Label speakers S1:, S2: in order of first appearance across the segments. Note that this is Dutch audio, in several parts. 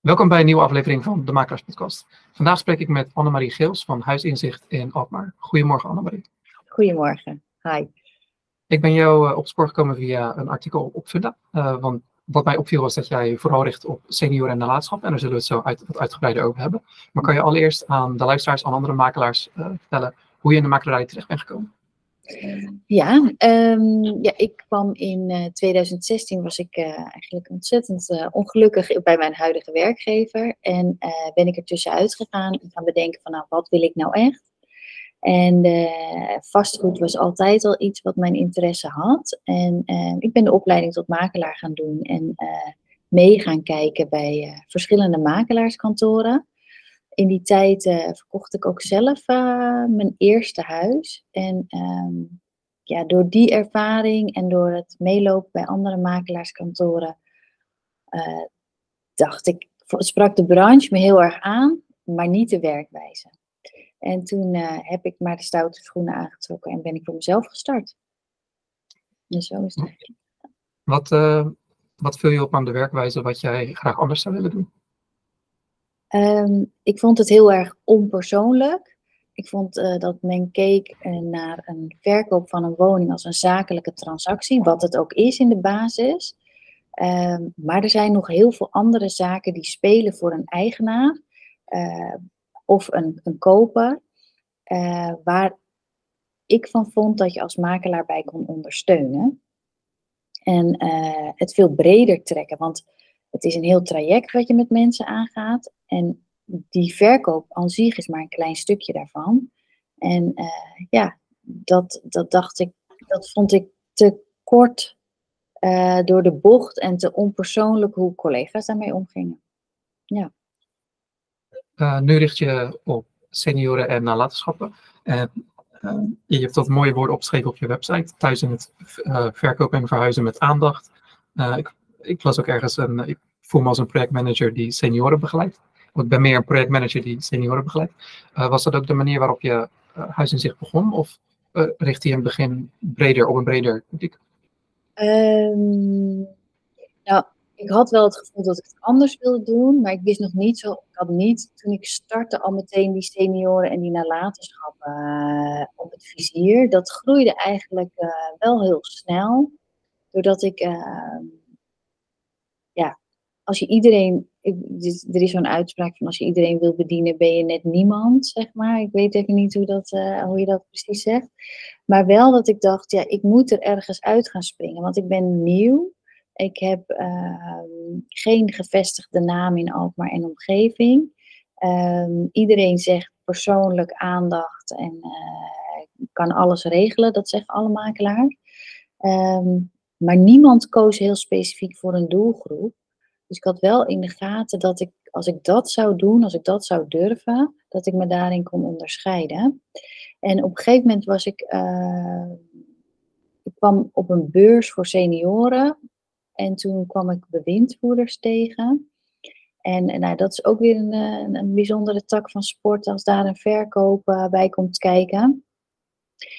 S1: Welkom bij een nieuwe aflevering van de Makelaars Podcast. Vandaag spreek ik met Annemarie Geels van Huisinzicht in Alkmaar. Goedemorgen Annemarie.
S2: Goedemorgen, hi.
S1: Ik ben jou uh, op spoor gekomen via een artikel op Funda. Uh, want wat mij opviel was dat jij vooral richt op senioren en nalatenschap. En daar zullen we het zo uit, wat uitgebreider over hebben. Maar kan je allereerst aan de luisteraars, aan andere makelaars uh, vertellen hoe je in de makelaarij terecht bent gekomen?
S2: Ja, um, ja, ik kwam in uh, 2016, was ik uh, eigenlijk ontzettend uh, ongelukkig bij mijn huidige werkgever. En ben ik er tussenuit gegaan en gaan bedenken van nou, wat wil ik nou echt? En vastgoed was altijd al iets wat mijn interesse had. En ik ben de opleiding tot makelaar gaan doen en mee gaan kijken bij verschillende makelaarskantoren in die tijd uh, verkocht ik ook zelf uh, mijn eerste huis. En um, ja, door die ervaring en door het meelopen bij andere makelaarskantoren, uh, dacht ik, sprak de branche me heel erg aan, maar niet de werkwijze. En toen heb ik maar de stoute schoenen aangetrokken en ben ik voor mezelf gestart. En zo is het.
S1: Wat, wat vul je op aan de werkwijze wat jij graag anders zou willen doen?
S2: Um, ik vond het heel erg onpersoonlijk. Ik vond uh, dat men keek uh, naar een verkoop van een woning als een zakelijke transactie, wat het ook is in de basis. Um, maar er zijn nog heel veel andere zaken die spelen voor een eigenaar uh, of een, een koper, waar ik van vond dat je als makelaar bij kon ondersteunen. En het veel breder trekken, want het is een heel traject wat je met mensen aangaat. En die verkoop aan zich is maar een klein stukje daarvan. En uh, ja, dat, dat dacht ik, dat vond ik te kort uh, door de bocht en te onpersoonlijk hoe collega's daarmee omgingen. Ja.
S1: Uh, nu richt je op senioren en nalatenschappen. En je hebt dat mooie woorden opgeschreven op je website. Thuis in het verkopen en verhuizen met aandacht. ik ik las ook ergens, een, ik voel me als een projectmanager die senioren begeleidt. ik ben meer een projectmanager die senioren begeleidt. Uh, was dat ook de manier waarop je uh, Huis in Zicht begon? Of uh, richt hij in het begin breder op een breder publiek?
S2: Um, nou, ik had wel het gevoel dat ik het anders wilde doen, maar ik wist nog niet zo. Ik had niet toen ik startte al meteen die senioren en die nalatenschappen op het vizier. Dat groeide eigenlijk wel heel snel, doordat ik ehm, ja, als je iedereen, er is zo'n uitspraak van als je iedereen wil bedienen, ben je net niemand, zeg maar. Ik weet even niet hoe, dat, uh, hoe je dat precies zegt. Maar wel dat ik dacht, ja, ik moet er ergens uit gaan springen, want ik ben nieuw. Ik heb uh, geen gevestigde naam in Alkmaar en omgeving. Um, iedereen zegt persoonlijk aandacht en uh, kan alles regelen, dat zeggen alle makelaars. Um, maar niemand koos heel specifiek voor een doelgroep. Dus ik had wel in de gaten dat ik, als ik dat zou doen, als ik dat zou durven, dat ik me daarin kon onderscheiden. En op een gegeven moment was ik, uh, ik kwam op een beurs voor senioren. En toen kwam ik bewindvoerders tegen. En, nou, dat is ook weer een, een, een, bijzondere tak van sport als daar een verkoop bij komt kijken.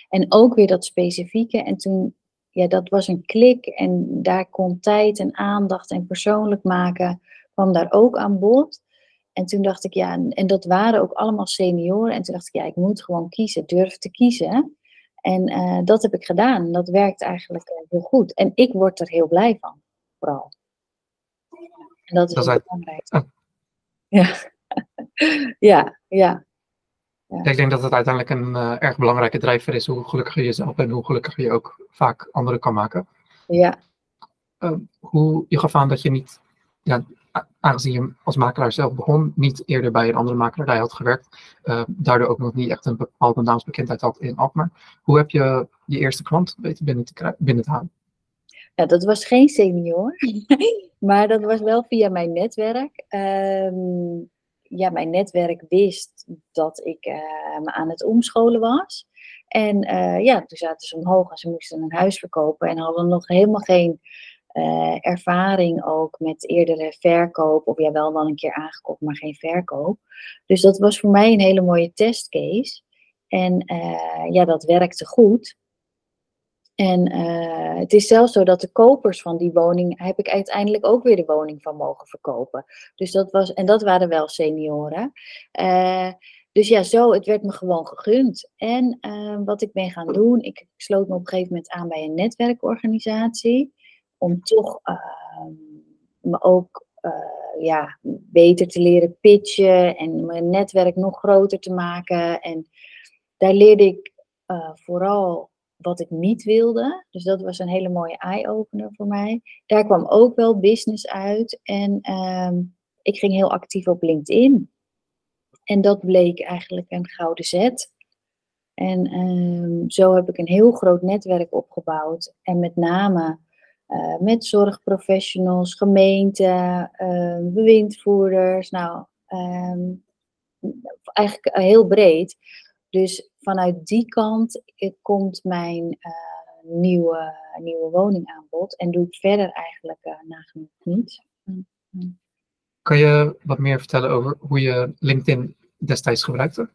S2: En ook weer dat specifieke. En toen ja, dat was een klik en daar kon tijd en aandacht en persoonlijk maken kwam daar ook aan bod. En toen dacht ik, ja, en dat waren ook allemaal senioren. En toen dacht ik, ja, ik moet gewoon kiezen, durf te kiezen. En uh, dat heb ik gedaan. Dat werkt eigenlijk uh, heel goed. En ik word er heel blij van, vooral. En dat is, dat is belangrijk. Oh. Ja. ja, ja.
S1: Ja. Ik denk dat het uiteindelijk een uh, erg belangrijke drijver is hoe gelukkiger je zelf en hoe gelukkiger je ook vaak anderen kan maken.
S2: Ja.
S1: Uh, hoe, je gaf aan dat je niet, ja, aangezien je als makelaar zelf begon, niet eerder bij een andere makelaar had gewerkt, uh, daardoor ook nog niet echt een bepaalde naamsbekendheid had in Alkmaar. Hoe heb je je eerste klant weten binnen te, binnen te halen?
S2: Ja, dat was geen senior, maar dat was wel via mijn netwerk. Um, ja, mijn netwerk wist dat ik uh, me aan het omscholen was. En uh, ja, toen zaten ze omhoog en ze moesten een huis verkopen en hadden nog helemaal geen uh, ervaring ook met eerdere verkoop. Of ja, wel wel een keer aangekocht, maar geen verkoop. Dus dat was voor mij een hele mooie testcase. En ja, dat werkte goed. En uh, het is zelfs zo dat de kopers van die woning, heb ik uiteindelijk ook weer de woning van mogen verkopen. Dus dat was, en dat waren wel senioren. Uh, dus ja, zo, het werd me gewoon gegund. En uh, wat ik ben gaan doen, ik sloot me op een gegeven moment aan bij een netwerkorganisatie. Om toch ehm, me ook ja, beter te leren pitchen en mijn netwerk nog groter te maken. En daar leerde ik vooral wat ik niet wilde. Dus dat was een hele mooie eye-opener voor mij. Daar kwam ook wel business uit. En ehm, ik ging heel actief op LinkedIn. En dat bleek eigenlijk een gouden zet. En um, zo heb ik een heel groot netwerk opgebouwd. En met name uh, met zorgprofessionals, gemeenten, uh, bewindvoerders. Nou, eigenlijk heel breed. Dus vanuit die kant komt mijn uh, nieuwe, nieuwe woningaanbod en doe ik verder eigenlijk uh, nagenoeg niets.
S1: Kan je wat meer vertellen over hoe je LinkedIn destijds gebruikte?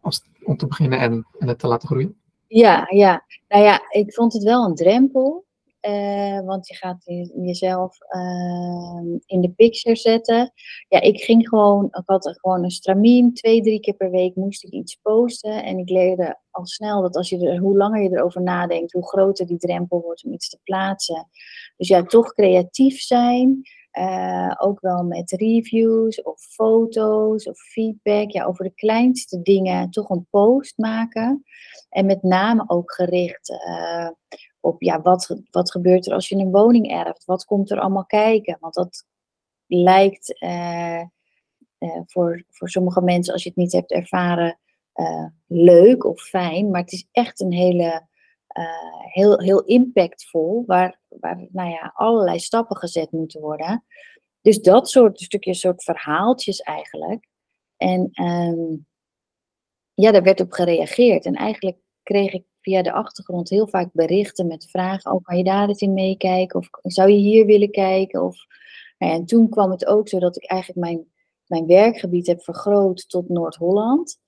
S1: Als, om te beginnen en, en het te laten groeien?
S2: Ja, ja, nou ja, ik vond het wel een drempel. Uh, want je gaat jezelf uh, in de picture zetten. Ja, ik ging gewoon, ik had gewoon een stramien. Twee, drie keer per week moest ik iets posten. En ik leerde al snel dat als je er, hoe langer je erover nadenkt, hoe groter die drempel wordt om iets te plaatsen. Dus ja, toch creatief zijn. Uh, ook wel met reviews of foto's of feedback. Ja, over de kleinste dingen toch een post maken. En met name ook gericht uh, op ja, wat, wat gebeurt er als je een woning erft? Wat komt er allemaal kijken? Want dat lijkt uh, voor, voor sommige mensen, als je het niet hebt ervaren, leuk of fijn. Maar het is echt een hele heel, heel impactvol, waar, waar nou ja, allerlei stappen gezet moeten worden. Dus dat soort stukjes, soort verhaaltjes eigenlijk. En um, ja, daar werd op gereageerd. En eigenlijk kreeg ik via de achtergrond heel vaak berichten met vragen: oh, kan je daar eens in meekijken? Of zou je hier willen kijken? Of, nou en toen kwam het ook zo dat ik eigenlijk mijn, mijn werkgebied heb vergroot tot Noord-Holland.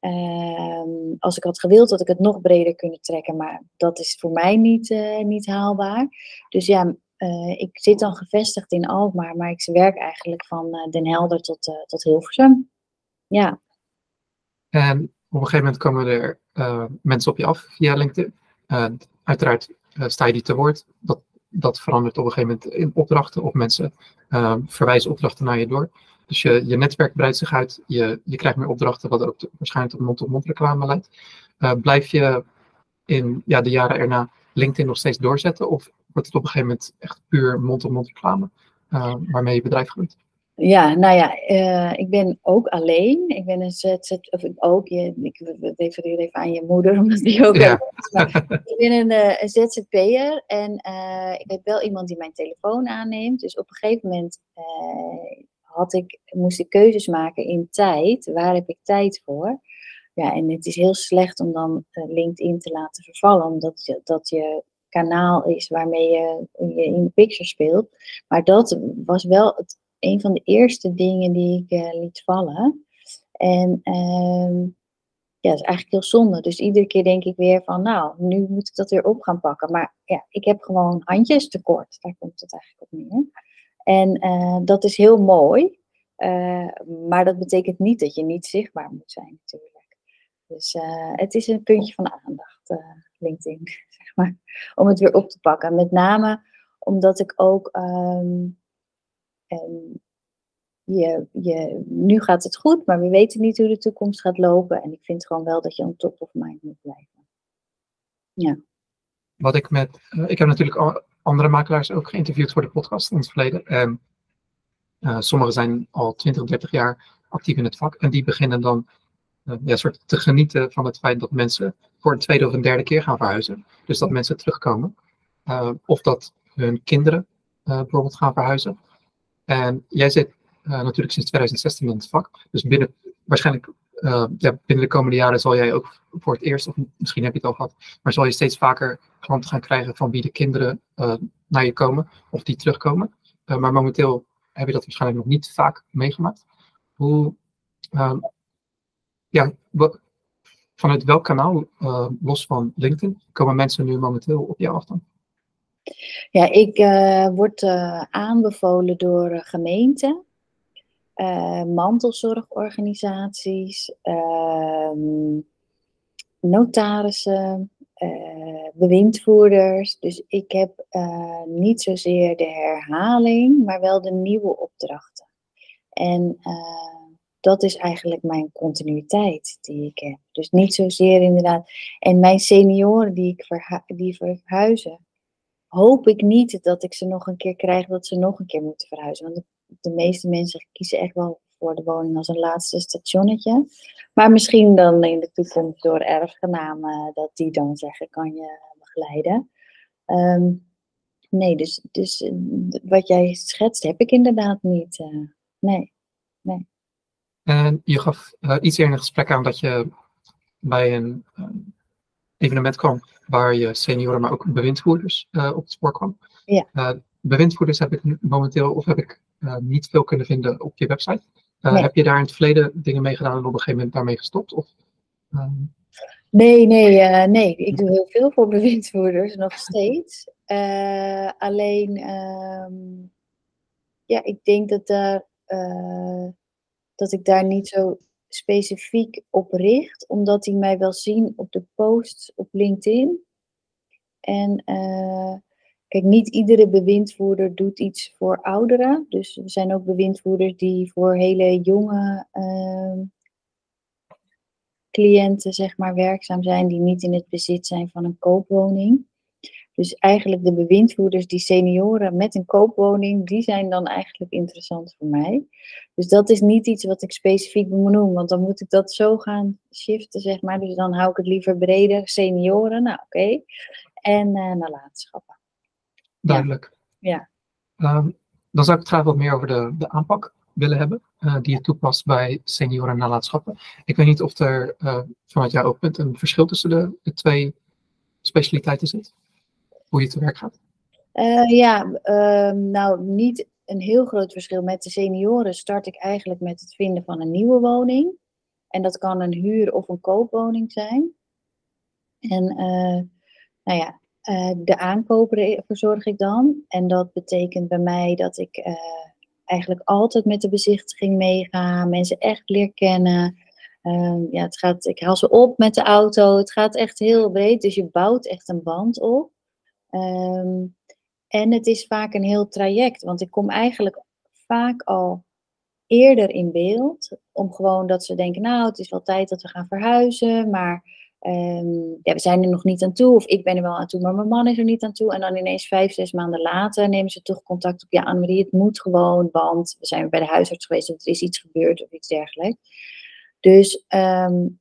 S2: Um, als ik had gewild, had ik het nog breder kunnen trekken, maar dat is voor mij niet, uh, niet haalbaar. Dus ja, uh, ik zit dan gevestigd in Alkmaar, maar ik werk eigenlijk van uh, Den Helder tot, tot Hilversum. Ja.
S1: En op een gegeven moment komen er mensen op je af via LinkedIn. uiteraard sta je die te woord. Dat, dat verandert op een gegeven moment in opdrachten of mensen verwijzen opdrachten naar je door. Dus je, je netwerk breidt zich uit, je, je krijgt meer opdrachten, wat ook waarschijnlijk tot mond-tot-mond reclame leidt. Blijf je in ja, de jaren erna LinkedIn nog steeds doorzetten? Of wordt het op een gegeven moment echt puur mond-tot-mond reclame waarmee je bedrijf groeit?
S2: Ja, nou ja, uh, ik ben ook alleen. Ik ben een ZZ, of ik ook, je, ik refereer even aan je moeder, omdat die ook ja. is. ik ben een, uh, een ZZP'er en uh, ik heb wel iemand die mijn telefoon aanneemt. Dus op een gegeven moment had ik, moest ik keuzes maken in tijd. Waar heb ik tijd voor? Ja, en het is heel slecht om dan LinkedIn te laten vervallen, omdat je, dat je kanaal is waarmee je, je in de picture speelt. Maar dat was wel het, een van de eerste dingen die ik uh, liet vallen. En uh, ja, dat is eigenlijk heel zonde. Dus iedere keer denk ik weer van, nou, nu moet ik dat weer op gaan pakken. Maar ja, ik heb gewoon handjes tekort. Daar komt het eigenlijk op neer. En uh, dat is heel mooi. Uh, maar dat betekent niet dat je niet zichtbaar moet zijn, natuurlijk. Dus het is een puntje van aandacht, LinkedIn, zeg maar. Om het weer op te pakken. Met name omdat ik ook. Um, um, je, je, nu gaat het goed, maar we weten niet hoe de toekomst gaat lopen. En ik vind gewoon wel dat je on top of mind moet blijven. Ja.
S1: Wat ik met. ik heb natuurlijk andere makelaars ook geïnterviewd voor de podcast in het verleden. En uh, sommigen zijn al 20, 30 jaar actief in het vak. En die beginnen dan uh, ja, soort te genieten van het feit dat mensen voor een tweede of een derde keer gaan verhuizen. Dus dat mensen terugkomen. Of dat hun kinderen bijvoorbeeld gaan verhuizen. En jij zit natuurlijk sinds 2016 in het vak. Dus binnen, waarschijnlijk uh, ja, binnen de komende jaren zal jij ook voor het eerst, of misschien heb je het al gehad, maar zal je steeds vaker klanten gaan krijgen van wie de kinderen uh, naar je komen of die terugkomen. Maar momenteel heb je dat waarschijnlijk nog niet vaak meegemaakt. Hoe, ja, vanuit welk kanaal, los van LinkedIn, komen mensen nu momenteel op jou af dan?
S2: Ja, ik uh, word uh, aanbevolen door gemeenten, mantelzorgorganisaties, ehm, notarissen, bewindvoerders. Dus ik heb niet zozeer de herhaling, maar wel de nieuwe opdrachten. En dat is eigenlijk mijn continuïteit die ik heb. Dus niet zozeer inderdaad. En mijn senioren die ik die verhuizen, hoop ik niet dat ik ze nog een keer krijg dat ze nog een keer moeten verhuizen. Want de, meeste mensen kiezen echt wel voor de woning als een laatste stationnetje. Maar misschien dan in de toekomst door erfgenamen dat die dan zeggen, kan je begeleiden. Ehm, nee, dus, dus eh, wat jij schetst heb ik inderdaad niet. Uh, nee, nee.
S1: En je gaf iets eerder in het gesprek aan dat je bij een evenement kwam waar je senioren, maar ook bewindvoerders uh, op het spoor kwam.
S2: Ja.
S1: bewindvoerders heb ik momenteel, of heb ik niet veel kunnen vinden op je website. Nee. Heb je daar in het verleden dingen mee gedaan en op een gegeven moment daarmee gestopt? Of,
S2: ehm? Nee, nee, nee. Ik doe heel veel voor bewindvoerders, nog steeds. alleen, ehm, ja, ik denk dat daar dat ik daar niet zo specifiek op richt, omdat die mij wel zien op de posts op LinkedIn. En uh, kijk, niet iedere bewindvoerder doet iets voor ouderen. Dus er zijn ook bewindvoerders die voor hele jonge uh, cliënten, zeg maar, werkzaam zijn, die niet in het bezit zijn van een koopwoning. Dus eigenlijk de bewindvoerders, die senioren met een koopwoning, die zijn dan eigenlijk interessant voor mij. Dus dat is niet iets wat ik specifiek benoem, want dan moet ik dat zo gaan shiften, zeg maar. Dus dan hou ik het liever breder. Senioren, nou oké. Okay. En uh, nalatenschappen.
S1: Duidelijk.
S2: Ja.
S1: Um, dan zou ik het graag wat meer over de, de aanpak willen hebben, uh, die je toepast bij senioren en nalatenschappen. Ik weet niet of er uh, vanuit jouw oogpunt een verschil tussen de, de twee specialiteiten zit hoe je te werk gaat?
S2: Uh, ja, uh, nou niet een heel groot verschil. Met de senioren start ik eigenlijk met het vinden van een nieuwe woning. En dat kan een huur- of een koopwoning zijn. En uh, nou ja, de aankoper verzorg ik dan. En dat betekent bij mij dat ik eigenlijk altijd met de bezichtiging meega. Mensen echt leer kennen. Ehm, ja, het gaat, ik haal ze op met de auto. Het gaat echt heel breed. Dus je bouwt echt een band op. Um, en het is vaak een heel traject, want ik kom eigenlijk vaak al eerder in beeld. Om gewoon dat ze denken, nou, het is wel tijd dat we gaan verhuizen, maar um, ja, we zijn er nog niet aan toe. Of ik ben er wel aan toe, maar mijn man is er niet aan toe. En dan ineens vijf, zes maanden later nemen ze toch contact op. Ja, Annemarie, het moet gewoon, want we zijn bij de huisarts geweest of er is iets gebeurd of iets dergelijks. Dus um,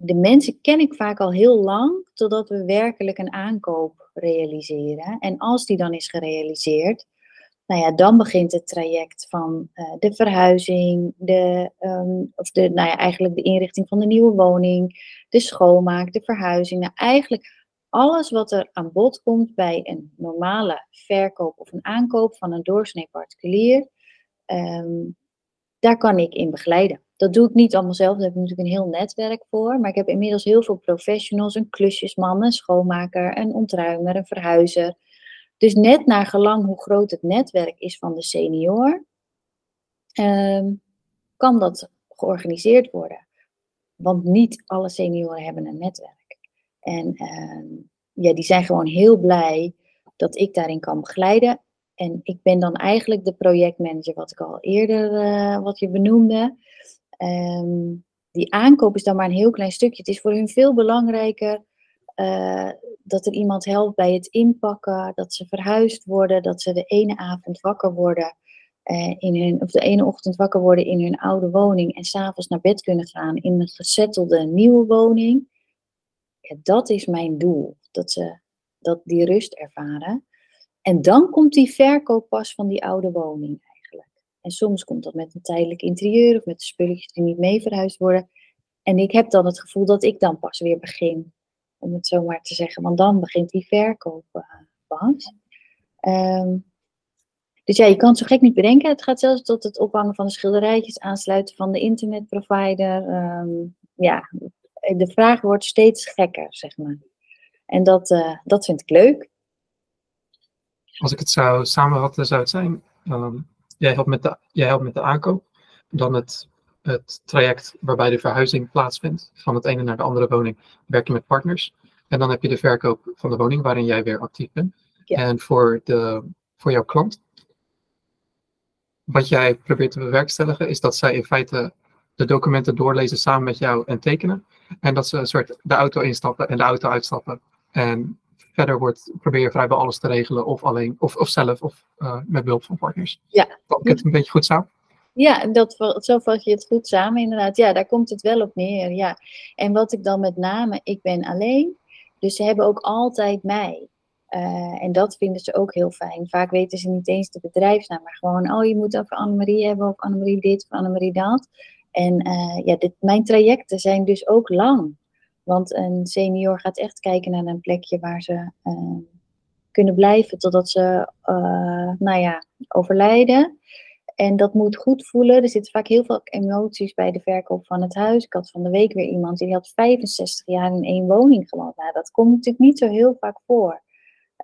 S2: de mensen ken ik vaak al heel lang, totdat we werkelijk een aankoop realiseren. En als die dan is gerealiseerd, nou ja, dan begint het traject van uh, de verhuizing, de, um, of de, nou ja, eigenlijk de inrichting van de nieuwe woning, de schoonmaak, de verhuizing. Nou, eigenlijk alles wat er aan bod komt bij een normale verkoop of een aankoop van een doorsnee particulier, um, daar kan ik in begeleiden. Dat doe ik niet allemaal zelf, daar heb ik natuurlijk een heel netwerk voor. Maar ik heb inmiddels heel veel professionals, een klusjesman, een schoonmaker, een ontruimer, een verhuizer. Dus net naar gelang hoe groot het netwerk is van de senior, um, kan dat georganiseerd worden. Want niet alle senioren hebben een netwerk. En um, ja, die zijn gewoon heel blij dat ik daarin kan begeleiden. En ik ben dan eigenlijk de projectmanager, wat ik al eerder uh, wat je benoemde. Um, die aankoop is dan maar een heel klein stukje. Het is voor hun veel belangrijker uh, dat er iemand helpt bij het inpakken, dat ze verhuisd worden, dat ze de ene avond wakker worden. Uh, in hun, of de ene ochtend wakker worden in hun oude woning en s'avonds naar bed kunnen gaan in een gezettelde nieuwe woning. Dat is mijn doel. Dat ze dat die rust ervaren. En dan komt die verkoop pas van die oude woning. En soms komt dat met een tijdelijk interieur of met de spulletjes die niet mee verhuisd worden. En ik heb dan het gevoel dat ik dan pas weer begin, om het zo maar te zeggen. Want dan begint die verkoop uh, dus ja, je kan het zo gek niet bedenken. Het gaat zelfs tot het ophangen van de schilderijtjes, aansluiten van de internetprovider. Um, ja, de vraag wordt steeds gekker, zeg maar. En dat, uh, dat vind ik leuk.
S1: Als ik het zou samenvatten, zou het zijn: um, jij, helpt met de, jij helpt met de aankoop, dan het, het traject waarbij de verhuizing plaatsvindt van het ene naar de andere woning, werk je met partners. En dan heb je de verkoop van de woning waarin jij weer actief bent. En voor, de, voor jouw klant, wat jij probeert te bewerkstelligen, is dat zij in feite de documenten doorlezen samen met jou en tekenen. En dat ze een soort de auto instappen en de auto uitstappen. En verder wordt, probeer je vrijwel alles te regelen, of alleen, of, of zelf, of uh, met behulp van partners.
S2: Ja.
S1: Vat ik het een beetje goed samen?
S2: Ja, dat, zo vat je het goed samen, inderdaad. Ja, daar komt het wel op neer. Ja. En wat ik dan met name, ik ben alleen, dus ze hebben ook altijd mij. Uh, en dat vinden ze ook heel fijn. Vaak weten ze niet eens de bedrijfsnaam, maar gewoon, oh, je moet over Annemarie hebben, of Annemarie dit, of Annemarie dat. En uh, ja, dit, mijn trajecten zijn dus ook lang. Want een senior gaat echt kijken naar een plekje waar ze uh, kunnen blijven totdat ze, nou ja, overlijden. En dat moet goed voelen. Er zitten vaak heel veel emoties bij de verkoop van het huis. Ik had van de week weer iemand die had 65 jaar in één woning gewoond. Nou, dat komt natuurlijk niet zo heel vaak voor.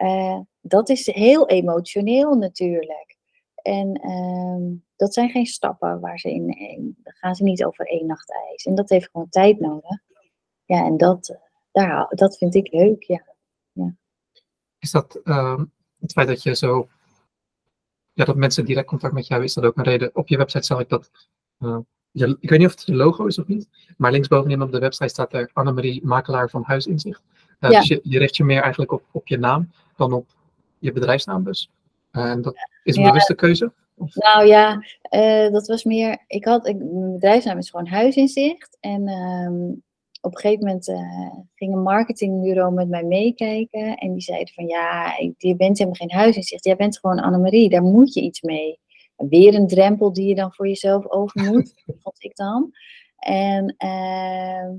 S2: Uh, dat is heel emotioneel natuurlijk. En uh, dat zijn geen stappen waar ze in, in, gaan ze niet over één nacht ijs. En dat heeft gewoon tijd nodig. Ja, en dat, daar, dat vind ik leuk, ja. ja.
S1: Is dat uh, het feit dat je zo, ja, dat mensen direct contact met jou, is dat ook een reden? Op je website zag ik dat, eh, je, ik weet niet of het je logo is of niet, maar linksbovenin op de website staat er Annemarie Makelaar van Huisinzicht. Uh, ja. Dus je, je richt je meer eigenlijk op, op je naam dan op je bedrijfsnaam dus. En dat is een ja. bewuste keuze?
S2: Of? Nou ja, uh, dat was meer. Ik had, ik, mijn bedrijfsnaam is gewoon Huisinzicht. En um, op een gegeven moment uh, ging een marketingbureau met mij meekijken. En die zeiden van ja, je bent helemaal geen huisinzicht. Jij bent gewoon Annemarie, daar moet je iets mee. Weer een drempel die je dan voor jezelf over moet, vond ik dan. En uh,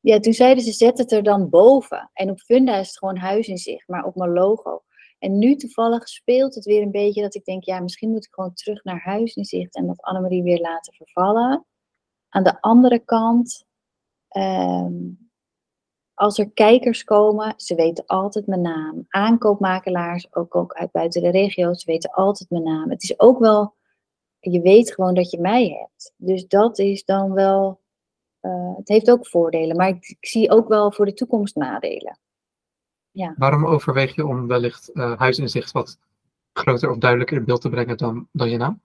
S2: ja, toen zeiden ze, zet het er dan boven. En op Funda is het gewoon huisinzicht, maar op mijn logo. En nu toevallig speelt het weer een beetje dat ik denk, ja, misschien moet ik gewoon terug naar huisinzicht en dat Annemarie weer laten vervallen. Aan de andere kant, um, als er kijkers komen, ze weten altijd mijn naam. Aankoopmakelaars, ook, ook uit buiten de regio, ze weten altijd mijn naam. Het is ook wel, je weet gewoon dat je mij hebt. Dus dat is dan wel, uh, het heeft ook voordelen. Maar ik, ik, zie ook wel voor de toekomst nadelen. Ja.
S1: Waarom overweeg je om wellicht uh, huisinzicht wat groter of duidelijker in beeld te brengen dan, dan je naam?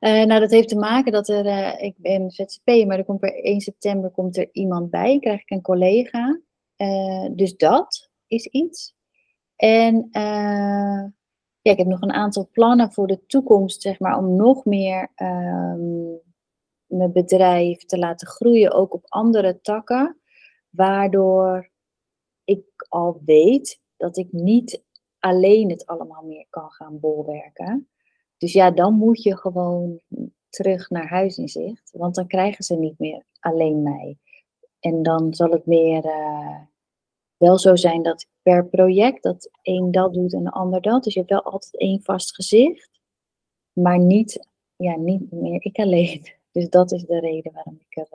S2: Uh, nou, dat heeft te maken dat er, uh, ik ben ZZP, maar er komt per 1 september komt er iemand bij, krijg ik een collega. Uh, dus dat is iets. En ja, ik heb nog een aantal plannen voor de toekomst, zeg maar, om nog meer um, mijn bedrijf te laten groeien, ook op andere takken. Waardoor ik al weet dat ik niet alleen het allemaal meer kan gaan bolwerken. Dus ja, dan moet je gewoon terug naar huis in zicht, want dan krijgen ze niet meer alleen mij. En dan zal het meer uh, wel zo zijn dat per project dat één dat doet en de ander dat. Dus je hebt wel altijd één vast gezicht, maar niet, ja, niet meer ik alleen. Dus dat is de reden waarom ik er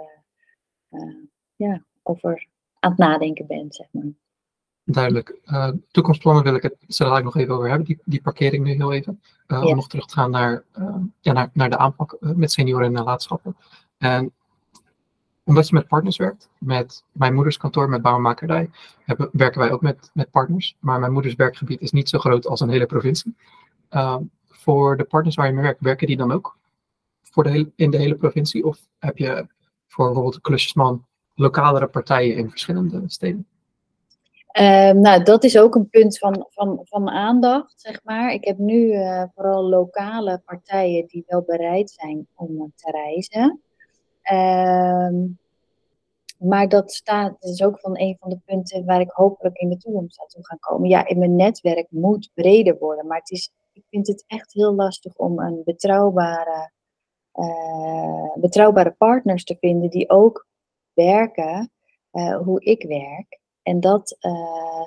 S2: uh, uh, ja, over aan het nadenken ben, zeg maar.
S1: Duidelijk. Uh, toekomstplannen wil ik het zo dadelijk nog even over hebben. Die, die parkeer ik nu heel even. Uh, ja. Om nog terug te gaan naar, uh, ja, naar, naar de aanpak met senioren en nalatenschappen. En omdat je met partners werkt, met mijn moeders kantoor, met bouwmakerij, hebben, werken wij ook met, met partners. Maar mijn moeders werkgebied is niet zo groot als een hele provincie. voor de partners waar je mee werkt, werken die dan ook voor de hele, in de hele provincie? Of heb je voor bijvoorbeeld de klusjesman lokalere partijen in verschillende steden?
S2: Um, nou, dat is ook een punt van, van, van aandacht, zeg maar. Ik heb nu uh, vooral lokale partijen die wel bereid zijn om te reizen. Um, maar dat staat, is ook van een van de punten waar ik hopelijk in de toekomst naartoe ga komen. Ja, in mijn netwerk moet breder worden, maar het is, ik vind het echt heel lastig om een betrouwbare, uh, betrouwbare partners te vinden die ook werken hoe ik werk. En dat uh,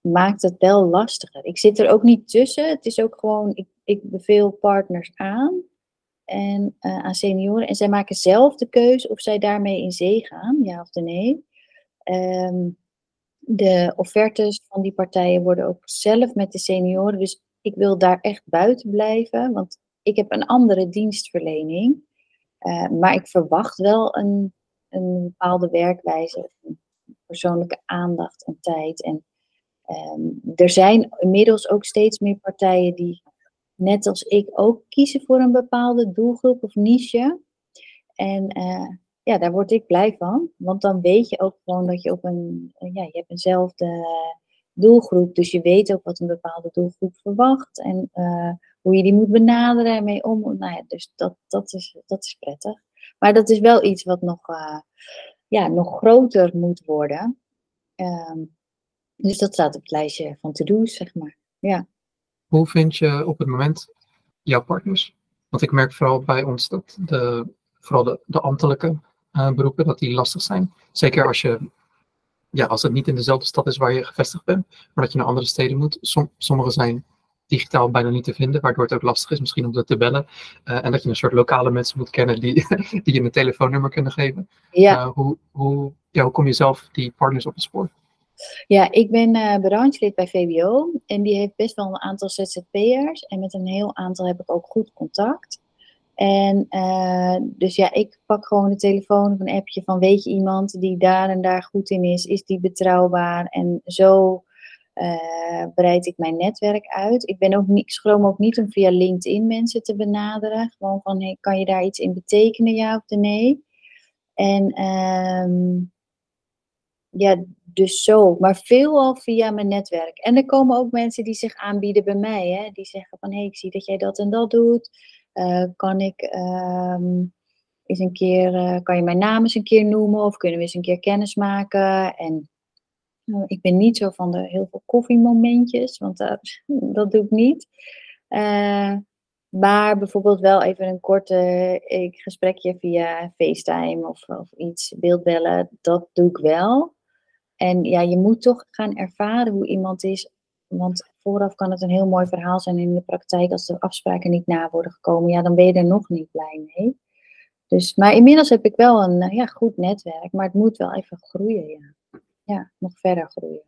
S2: maakt het wel lastiger. Ik zit er ook niet tussen. Het is ook gewoon, ik, ik beveel partners aan. en, aan senioren. En zij maken zelf de keuze of zij daarmee in zee gaan, ja of nee. Ehm, de offertes van die partijen worden ook zelf met de senioren. Dus ik wil daar echt buiten blijven, want ik heb een andere dienstverlening. Uh, maar ik verwacht wel een, een bepaalde werkwijze, persoonlijke aandacht en tijd. En um, er zijn inmiddels ook steeds meer partijen die, net als ik, ook kiezen voor een bepaalde doelgroep of niche. En uh, ja, daar word ik blij van. Want dan weet je ook gewoon dat je op een, ja, je hebt eenzelfde doelgroep. Dus je weet ook wat een bepaalde doelgroep verwacht. En uh, hoe je die moet benaderen en mee om. Nou ja, dus dat, dat, is, dat is prettig. Maar dat is wel iets wat nog, ja, nog groter moet worden. Um, dus dat staat op het lijstje van to-do's, zeg maar. Ja.
S1: Hoe vind je op het moment jouw partners? Want ik merk vooral bij ons dat de, vooral de, de ambtelijke uh, beroepen, dat die lastig zijn. Zeker als je ja, als het niet in dezelfde stad is waar je gevestigd bent, maar dat je naar andere steden moet. Som, sommige zijn digitaal bijna niet te vinden, waardoor het ook lastig is misschien om dat te bellen. Uh, en dat je een soort lokale mensen moet kennen die, die je een telefoonnummer kunnen geven. Ja. Uh, hoe, hoe, ja, hoe kom je zelf die partners op het spoor?
S2: Ja, ik ben uh, branchelid bij VBO en die heeft best wel een aantal ZZP'ers. En met een heel aantal heb ik ook goed contact. En uh, dus ja, ik pak gewoon de telefoon of een appje van weet je iemand die daar en daar goed in is, is die betrouwbaar? En zo uh, breid ik mijn netwerk uit. Ik ben ook niet, schroom ook niet om via LinkedIn mensen te benaderen. Gewoon van kan je daar iets in betekenen, ja of nee? En um, ja, dus zo. Maar veelal via mijn netwerk. En er komen ook mensen die zich aanbieden bij mij. Hè? Die zeggen van hé, hey, ik zie dat jij dat en dat doet. Uh, kan ik um, een keer, uh, kan je mijn naam eens een keer noemen of kunnen we eens een keer kennis maken? En ik ben niet zo van de heel veel koffiemomentjes, want dat doe ik niet. maar bijvoorbeeld wel even een korte gesprekje via FaceTime of, of iets, beeldbellen, dat doe ik wel. En ja, je moet toch gaan ervaren hoe iemand is want vooraf kan het een heel mooi verhaal zijn. in de praktijk, als de afspraken niet na worden gekomen, ja, dan ben je er nog niet blij mee. Dus, maar inmiddels heb ik wel een ja, goed netwerk, maar het moet wel even groeien, ja. Ja, nog verder groeien.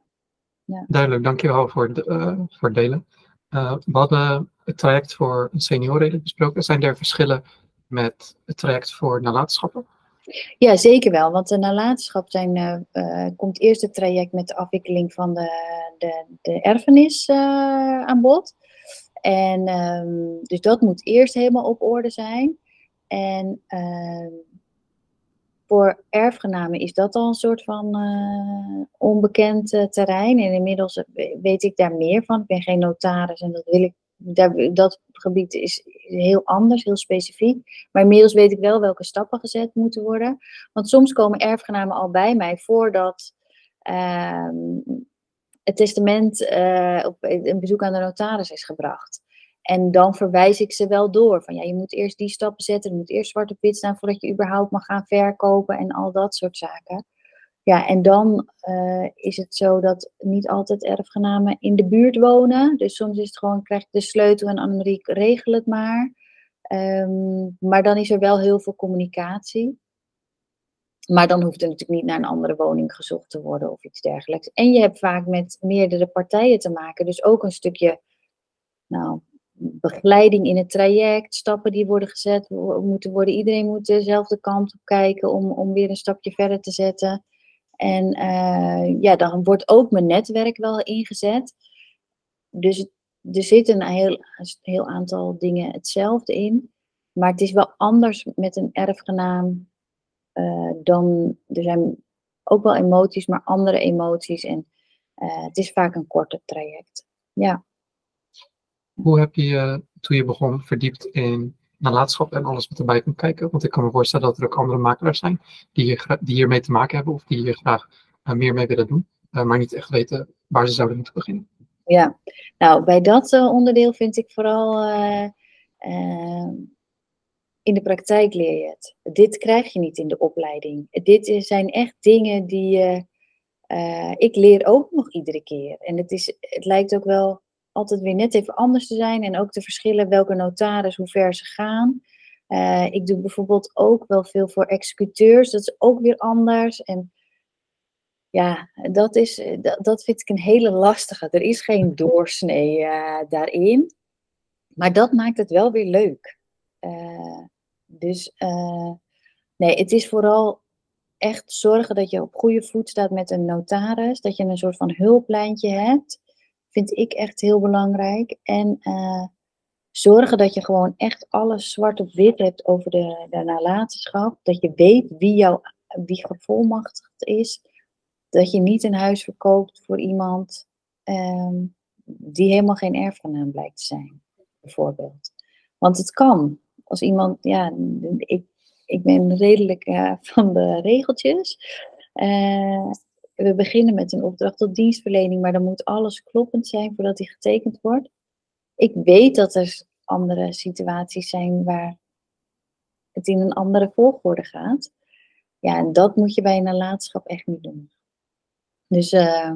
S1: Ja. Duidelijk, dankjewel voor, de, uh, voor het delen. Uh, we hadden het traject voor senioren besproken. Zijn er verschillen met het traject voor nalatenschappen?
S2: Ja, zeker wel. Want de nalatenschap zijn, uh, komt eerst het traject met de afwikkeling van de, de, de erfenis aan bod. En um, dus dat moet eerst helemaal op orde zijn. En uh, voor erfgenamen is dat al een soort van onbekend terrein. En inmiddels weet ik daar meer van. Ik ben geen notaris en dat wil ik daar, dat gebied is heel anders, heel specifiek. Maar inmiddels weet ik wel welke stappen gezet moeten worden. Want soms komen erfgenamen al bij mij voordat uh, het testament uh, op een bezoek aan de notaris is gebracht. En dan verwijs ik ze wel door. Van ja, je moet eerst die stappen zetten. Er moet eerst zwarte pit staan voordat je überhaupt mag gaan verkopen en al dat soort zaken. Ja, en dan uh, is het zo dat niet altijd erfgenamen in de buurt wonen. Dus soms is het gewoon, krijg je de sleutel en Annemarie, regel het maar. Um, maar dan is er wel heel veel communicatie. Maar dan hoeft er natuurlijk niet naar een andere woning gezocht te worden of iets dergelijks. En je hebt vaak met meerdere partijen te maken. Dus ook een stukje nou, begeleiding in het traject, stappen die worden gezet, moeten worden. Iedereen moet dezelfde kant op kijken om, om weer een stapje verder te zetten. En uh, ja, dan wordt ook mijn netwerk wel ingezet. Dus er zit een heel, heel aantal dingen hetzelfde in. Maar het is wel anders met een erfgenaam uh, dan. Er zijn ook wel emoties, maar andere emoties. En uh, het is vaak een korter traject. Ja.
S1: Hoe heb je toen je begon verdiept in nalatenschap en alles wat erbij komt kijken. Want ik kan me voorstellen dat er ook andere makelaars zijn die, die hiermee te maken hebben of die hier graag uh, meer mee willen doen, uh, maar niet echt weten waar ze zouden moeten beginnen.
S2: Ja, nou bij dat uh, onderdeel vind ik vooral in de praktijk leer je het. Dit krijg je niet in de opleiding. Dit zijn echt dingen die ik leer ook nog iedere keer. En het, is, het lijkt ook wel altijd weer net even anders te zijn. En ook te verschillen welke notaris, hoe ver ze gaan. Eh, ik doe bijvoorbeeld ook wel veel voor executeurs. Dat is ook weer anders. En ja, dat, is, dat, dat vind ik een hele lastige. Er is geen doorsnee uh, daarin. Maar dat maakt het wel weer leuk. Uh, dus nee, het is vooral echt zorgen dat je op goede voet staat met een notaris. Dat je een soort van hulplijntje hebt. Vind ik echt heel belangrijk. En uh, zorgen dat je gewoon echt alles zwart op wit hebt over de, de nalatenschap. Dat je weet wie, jou, wie gevolmachtigd is. Dat je niet een huis verkoopt voor iemand um, die helemaal geen erfgenaam blijkt te zijn, bijvoorbeeld. Want het kan. Als iemand, ja, ik, ik ben redelijk uh, van de regeltjes. Uh, we beginnen met een opdracht tot dienstverlening, maar dan moet alles kloppend zijn voordat die getekend wordt. Ik weet dat er andere situaties zijn waar het in een andere volgorde gaat. Ja, en dat moet je bij een nalatenschap echt niet doen. Dus uh,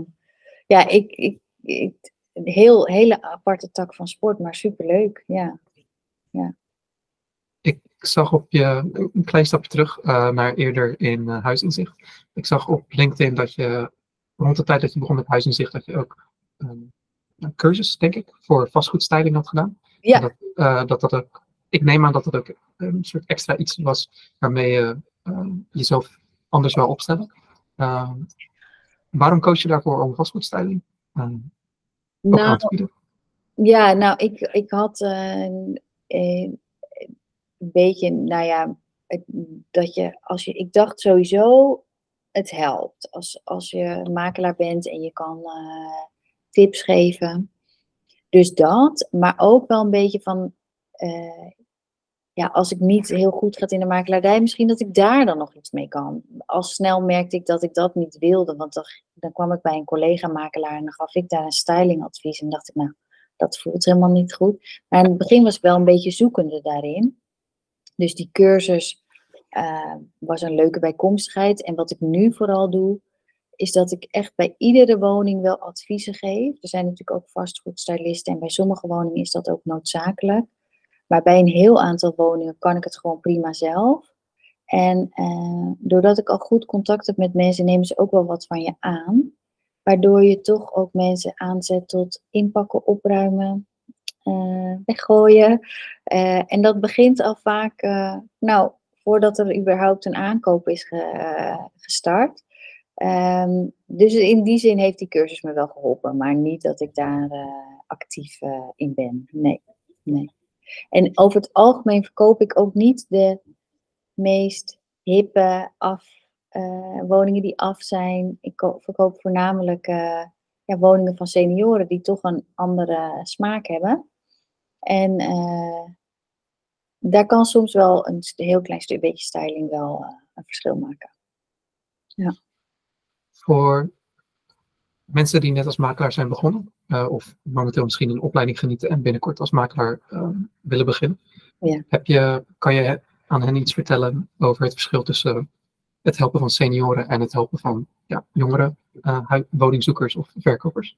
S2: ja, ik, ik, ik, een heel, hele aparte tak van sport, maar superleuk. Ja. ja.
S1: Ik zag op je een klein stapje terug uh, naar eerder in uh, Huisinzicht. Ik zag op LinkedIn dat je rond de tijd dat je begon met Huisinzicht, dat je ook um, een cursus, denk ik, voor vastgoedstyling had gedaan.
S2: Ja.
S1: Dat, uh, dat dat ook, ik neem aan dat dat ook een soort extra iets was waarmee je jezelf anders wil opstellen. Ehm, waarom koos je daarvoor om vastgoedstyling
S2: nou? Ja, nou, ik, ik had een beetje, nou ja, dat je, als je, ik dacht sowieso, het helpt. Als, als je makelaar bent en je kan uh, tips geven. Dus dat, maar ook wel een beetje van, uh, ja, als ik niet heel goed gaat in de makelaardij, misschien dat ik daar dan nog iets mee kan. Al snel merkte ik dat ik dat niet wilde, want dan, dan kwam ik bij een collega-makelaar en dan gaf ik daar een stylingadvies en dacht ik, nou, dat voelt helemaal niet goed. Maar in het begin was ik wel een beetje zoekende daarin. Dus die cursus uh, was een leuke bijkomstigheid. En wat ik nu vooral doe, is dat ik echt bij iedere woning wel adviezen geef. Er zijn natuurlijk ook vastgoedstylisten en bij sommige woningen is dat ook noodzakelijk. Maar bij een heel aantal woningen kan ik het gewoon prima zelf. En uh, doordat ik al goed contact heb met mensen, nemen ze ook wel wat van je aan. Waardoor je toch ook mensen aanzet tot inpakken, opruimen, weggooien. Uh, en dat begint al vaak, uh, nou, voordat er überhaupt een aankoop is ge, gestart. Um, dus in die zin heeft die cursus me wel geholpen, maar niet dat ik daar actief in ben. Nee, nee. En over het algemeen verkoop ik ook niet de meest hippe af, woningen die af zijn. Ik verkoop voornamelijk ja, woningen van senioren die toch een andere smaak hebben. En uh, daar kan soms wel een heel klein stuk, beetje styling wel uh, een verschil maken. Ja.
S1: Voor mensen die net als makelaar zijn begonnen, uh, of momenteel misschien een opleiding genieten en binnenkort als makelaar willen beginnen,
S2: ja.
S1: heb je, kan je aan hen iets vertellen over het verschil tussen het helpen van senioren en het helpen van ja, jongere woningzoekers of verkopers?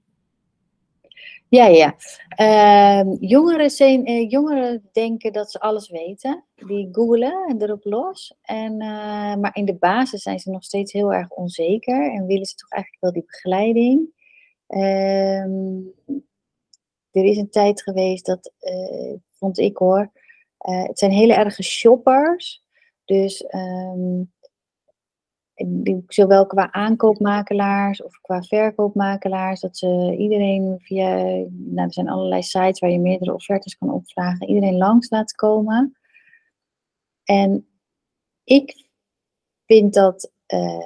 S2: Ja, ja. Uh, jongeren, zijn, uh, jongeren denken dat ze alles weten. Die googelen en erop los. En, uh, maar in de basis zijn ze nog steeds heel erg onzeker. En willen ze toch eigenlijk wel die begeleiding. Uh, er is een tijd geweest dat, eh, vond ik hoor. het zijn hele erge shoppers. Dus um, zowel qua aankoopmakelaars of qua verkoopmakelaars, dat ze iedereen via, nou, er zijn allerlei sites waar je meerdere offertes kan opvragen, iedereen langs laten komen. En ik vind dat uh,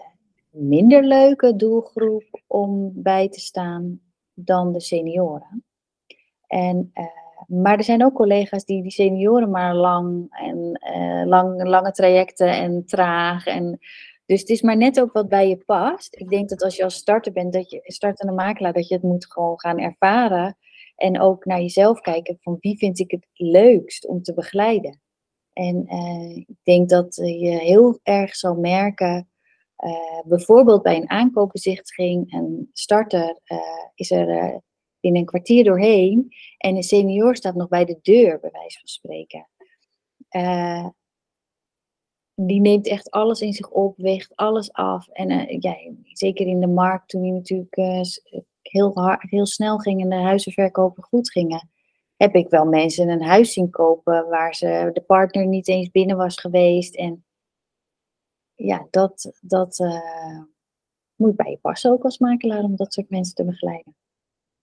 S2: minder leuke doelgroep om bij te staan dan de senioren. En, uh, maar er zijn ook collega's die die senioren maar lang en uh, lang, lange trajecten en traag en dus het is maar net ook wat bij je past. Ik denk dat als je als starter bent, dat je startende makelaar, dat je het moet gewoon gaan ervaren. En ook naar jezelf kijken van wie vind ik het leukst om te begeleiden. En uh, ik denk dat je heel erg zal merken, uh, bijvoorbeeld bij een aankoopbezichtiging, een starter is er binnen een kwartier doorheen en een senior staat nog bij de deur, bij wijze van spreken. Die neemt echt alles in zich op, weegt alles af. En uh, ja, zeker in de markt, toen die natuurlijk uh, heel, hard, heel snel ging en de huizenverkopen goed gingen, heb ik wel mensen een huis zien kopen waar ze, de partner niet eens binnen was geweest. En ja, dat, dat moet bij je passen ook als makelaar om dat soort mensen te begeleiden.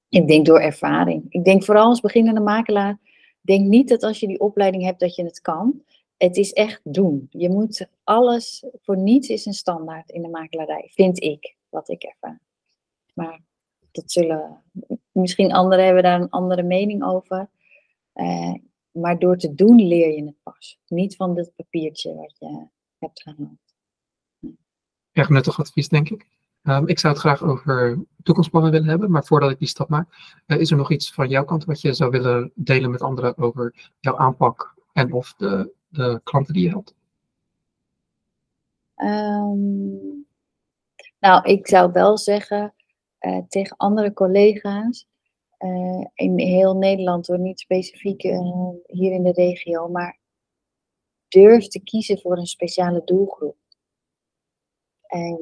S2: Ik denk door ervaring. Ik denk vooral als beginnende makelaar, denk niet dat als je die opleiding hebt dat je het kan. Het is echt doen. Je moet alles, voor niets is een standaard in de makelaarij, vind ik, wat ik ervaar. Maar dat zullen, misschien anderen hebben daar een andere mening over. Uh, maar door te doen leer je het pas. Niet van dit papiertje wat je hebt gehaald.
S1: Erg nuttig advies, denk ik. Um, ik zou het graag over toekomstplannen willen hebben, maar voordat ik die stap maak, uh, is er nog iets van jouw kant wat je zou willen delen met anderen over jouw aanpak en of de, de klanten die je helpt?
S2: Um, nou, ik zou wel zeggen uh, tegen andere collega's uh, in heel Nederland, hoor, niet specifiek hier in de regio, maar durf te kiezen voor een speciale doelgroep.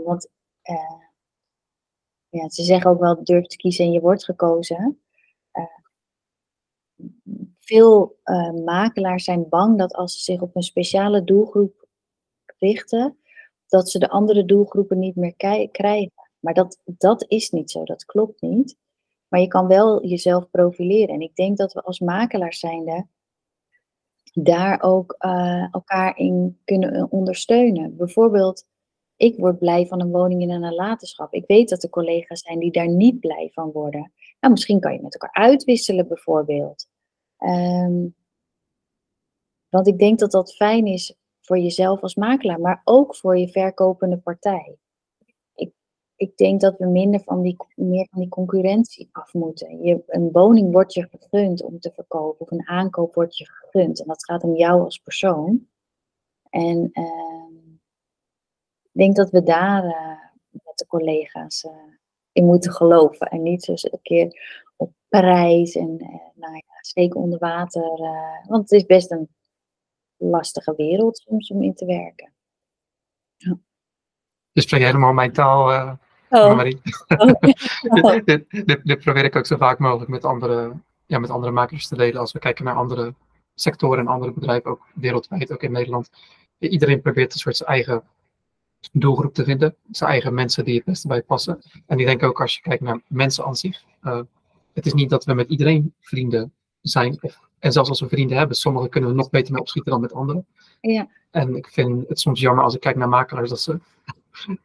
S2: want ja, ze zeggen ook wel durf te kiezen en je wordt gekozen. Veel uh, makelaars zijn bang dat als ze zich op een speciale doelgroep richten, dat ze de andere doelgroepen niet meer krijgen. Maar dat, dat is niet zo, dat klopt niet. Maar je kan wel jezelf profileren. En ik denk dat we als makelaars zijnde daar ook uh, elkaar in kunnen ondersteunen. Bijvoorbeeld ik word blij van een woning in een nalatenschap. Ik weet dat er collega's zijn die daar niet blij van worden. Nou, misschien kan je met elkaar uitwisselen bijvoorbeeld. Um, want ik denk dat dat fijn is voor jezelf als makelaar, maar ook voor je verkopende partij. Ik, ik denk dat we minder van die, meer van die concurrentie af moeten. Je, een woning wordt je gegund om te verkopen, of een aankoop wordt je gegund. En dat gaat om jou als persoon. En uh, ik denk dat we daar uh, met de collega's uh, in moeten geloven. En niet zo een keer op prijs en uh, nou ja, steken onder water. want het is best een lastige wereld soms om in te werken.
S1: Ja. Dus spreek helemaal mijn taal, oh. Marie. Oh. dit, dit, dit, dit, probeer ik ook zo vaak mogelijk met andere, ja, met andere makers te delen. Als we kijken naar andere sectoren en andere bedrijven, ook wereldwijd, ook in Nederland. Iedereen probeert een soort zijn eigen doelgroep te vinden. Zijn eigen mensen die het beste bij passen. En ik denk ook als je kijkt naar mensen aan zich. Uh, het is niet dat we met iedereen vrienden zijn. En zelfs als we vrienden hebben, sommigen kunnen we nog beter mee opschieten dan met anderen.
S2: Ja.
S1: En ik vind het soms jammer als ik kijk naar makelaars dat, ze,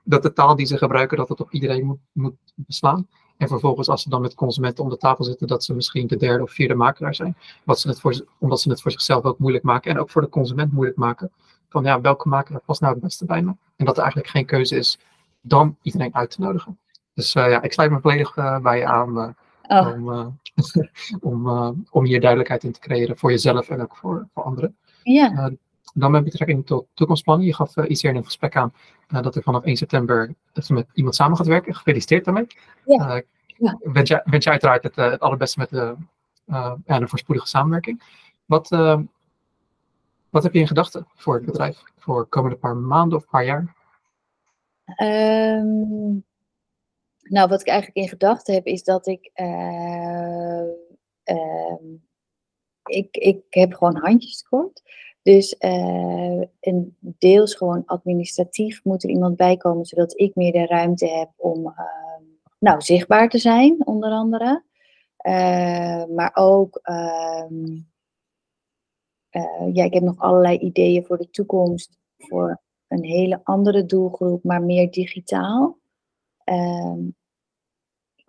S1: dat de taal die ze gebruiken, dat het op iedereen moet, moet beslaan. En vervolgens als ze dan met consumenten om de tafel zitten, dat ze misschien de derde of vierde makelaar zijn. Wat ze het voor, omdat ze het voor zichzelf ook moeilijk maken en ook voor de consument moeilijk maken van ja, welke makelaar past nou het beste bij me? En dat er eigenlijk geen keuze is dan iedereen uit te nodigen. Dus uh, ja, ik sluit me volledig uh, bij je aan uh, oh. om, om, om hier duidelijkheid in te creëren voor jezelf en ook voor, voor anderen.
S2: Ja.
S1: dan met betrekking tot toekomstplannen. Je gaf iets eerder in het gesprek aan dat er vanaf 1 september dat met iemand samen gaat werken. Gefeliciteerd daarmee.
S2: Ja.
S1: ja. Wens, je, wens je uiteraard het, het allerbeste met de, ja, een voorspoedige samenwerking. Wat, wat heb je in gedachten voor het bedrijf? Voor de komende paar maanden of paar jaar?
S2: Um, nou, wat ik eigenlijk in gedachten heb, is dat ik. Uh, uh, ik, ik heb gewoon handjes tekort. Dus een deels gewoon administratief moet er iemand bij komen, zodat ik meer de ruimte heb om ehm, nou, zichtbaar te zijn, onder andere. maar ook uh, ja, ik heb nog allerlei ideeën voor de toekomst. Voor een hele andere doelgroep, maar meer digitaal. Ik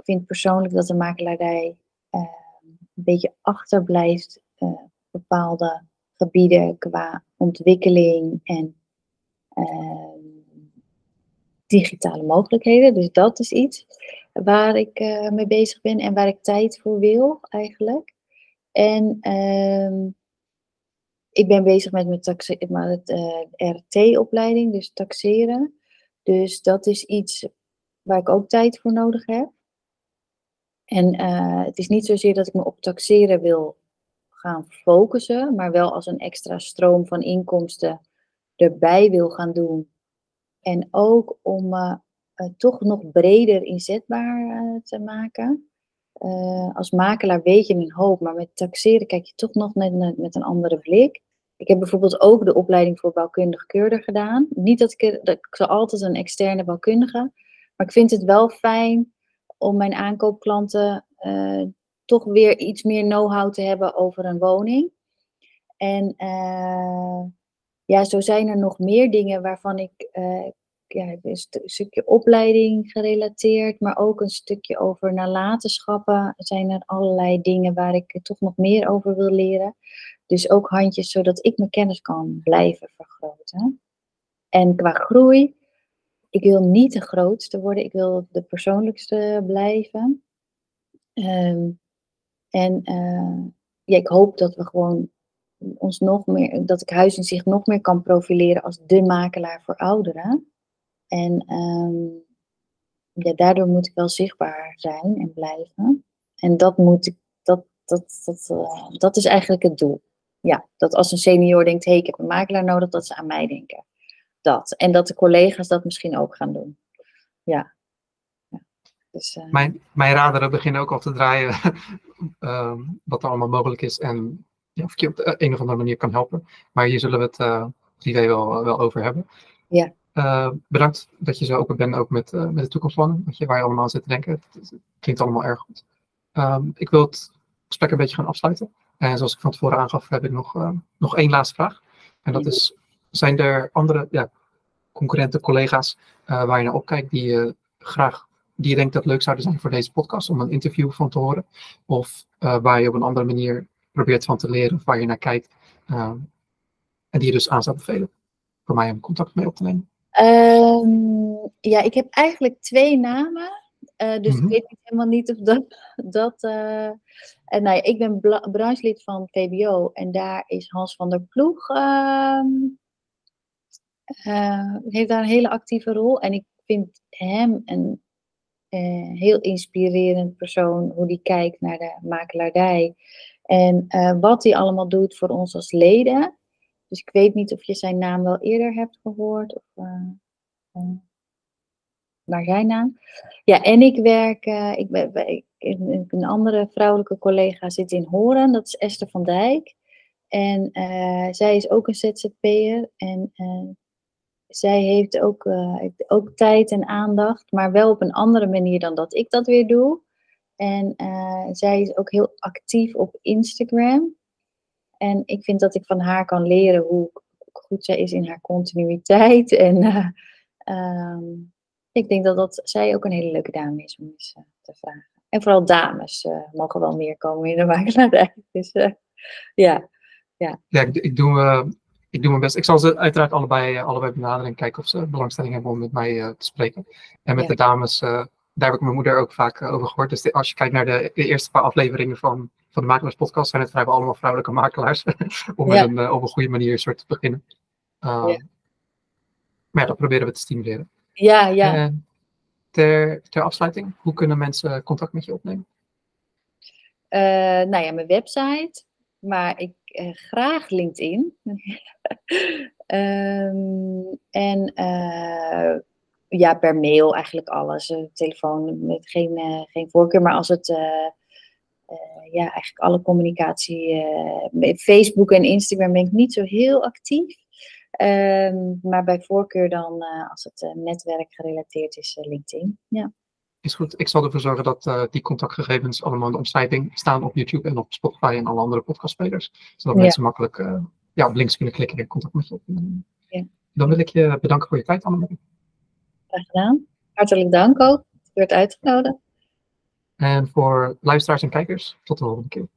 S2: vind persoonlijk dat de makelaarij uh, een beetje achterblijft uh, bepaalde gebieden qua ontwikkeling en ehm, digitale mogelijkheden. Dus dat is iets waar ik mee bezig ben en waar ik tijd voor wil eigenlijk. En ehm, ik ben bezig met mijn taxe met, eh, RT-opleiding, dus taxeren. Dus dat is iets waar ik ook tijd voor nodig heb. En uh, het is niet zozeer dat ik me op taxeren wil gaan focussen, maar wel als een extra stroom van inkomsten erbij wil gaan doen. En ook om me toch nog breder inzetbaar te maken. als makelaar weet je een hoop, maar met taxeren kijk je toch nog met, met een andere blik. Ik heb bijvoorbeeld ook de opleiding voor bouwkundig keurder gedaan. Niet dat ik, dat ik altijd een externe bouwkundige, maar ik vind het wel fijn om mijn aankoopklanten uh, toch weer iets meer know-how te hebben over een woning. En uh, ja, zo zijn er nog meer dingen waarvan ik, uh, ja, een stukje opleiding gerelateerd, maar ook een stukje over nalatenschappen. Zijn er allerlei dingen waar ik toch nog meer over wil leren. Dus ook handjes zodat ik mijn kennis kan blijven vergroten. En qua groei, ik wil niet de grootste worden, ik wil de persoonlijkste blijven. Um, en uh, ja, ik hoop dat we gewoon ons nog meer, dat ik Huis in zich nog meer kan profileren als de makelaar voor ouderen. En um, ja, daardoor moet ik wel zichtbaar zijn en blijven. En dat moet ik, dat, dat, dat, uh, dat is eigenlijk het doel ja, dat als een senior denkt, hé, hey, ik heb een makelaar nodig, dat ze aan mij denken. Dat. En dat de collega's dat misschien ook gaan doen. Ja.
S1: ja. Dus, uh... mijn, mijn raderen beginnen ook al te draaien uh, wat er allemaal mogelijk is en ja, of ik je op de een of andere manier kan helpen. Maar hier zullen we het uh, privé wel, wel over hebben.
S2: Ja.
S1: Bedankt dat je zo open bent ook met, met de toekomstplannen, je, waar je allemaal zit te denken. Het, klinkt allemaal erg goed. Um, ik wil het gesprek een beetje gaan afsluiten. En zoals ik van tevoren aangaf, heb ik nog, nog één laatste vraag. En dat is, zijn er andere ja, concurrenten, collega's uh, waar je naar opkijkt die je graag, die je denkt dat leuk zouden zijn voor deze podcast om een interview van te horen? Of uh, waar je op een andere manier probeert van te leren of waar je naar kijkt en die je dus aan zou bevelen voor mij om contact mee op te nemen?
S2: Um, ja, ik heb eigenlijk twee namen. Uh, dus mm -hmm. ik weet helemaal niet of dat. dat uh, en nou ja, ik ben branchelid van VBO en daar is Hans van der Ploeg. Uh, heeft daar een hele actieve rol. En ik vind hem een heel inspirerend persoon, hoe die kijkt naar de makelaardij. En wat hij allemaal doet voor ons als leden. Dus ik weet niet of je zijn naam wel eerder hebt gehoord. Of, naar zijn naam. Ja, en ik werk, ik ben, een andere vrouwelijke collega zit in Horen, dat is Esther van Dijk. En zij is ook een ZZP'er en zij heeft ook, ook tijd en aandacht, maar wel op een andere manier dan dat ik dat weer doe. En zij is ook heel actief op Instagram. En ik vind dat ik van haar kan leren hoe goed zij is in haar continuïteit. En um, ik denk dat, dat zij ook een hele leuke dame is om eens te vragen. En vooral dames mogen wel meer komen in de makelaarij. Dus ja. Ja,
S1: ja ik, ik, doe, ik doe mijn best. Ik zal ze uiteraard allebei, allebei benaderen en kijken of ze belangstelling hebben om met mij te spreken. En met ja. de dames, daar heb ik mijn moeder ook vaak over gehoord. Dus de, als je kijkt naar de, de, eerste paar afleveringen van, van de Makelaarspodcast, zijn het vrijwel allemaal vrouwelijke makelaars. om ja. met een, op een goede manier soort te beginnen. Ja. Maar dat proberen we te stimuleren.
S2: Ja, ja.
S1: Ter, ter afsluiting, hoe kunnen mensen contact met je opnemen?
S2: Uh, nou ja, mijn website, maar ik uh, graag LinkedIn. um, en ja, per mail eigenlijk alles. telefoon met geen, geen voorkeur, maar als het ja, eigenlijk alle communicatie. Facebook en Instagram ben ik niet zo heel actief. Um, maar bij voorkeur dan, als het netwerk gerelateerd is, LinkedIn. Ja.
S1: Is goed. Ik zal ervoor zorgen dat die contactgegevens allemaal in de omschrijving staan op YouTube en op Spotify en alle andere podcastspelers. Zodat ja. mensen makkelijk ja, op links kunnen klikken en contact met je opnemen. Ja. Dan wil ik je bedanken voor je tijd, Annemarie.
S2: Graag gedaan. Hartelijk dank ook. Het werd uitgenodigd.
S1: En voor luisteraars en kijkers, tot de volgende keer.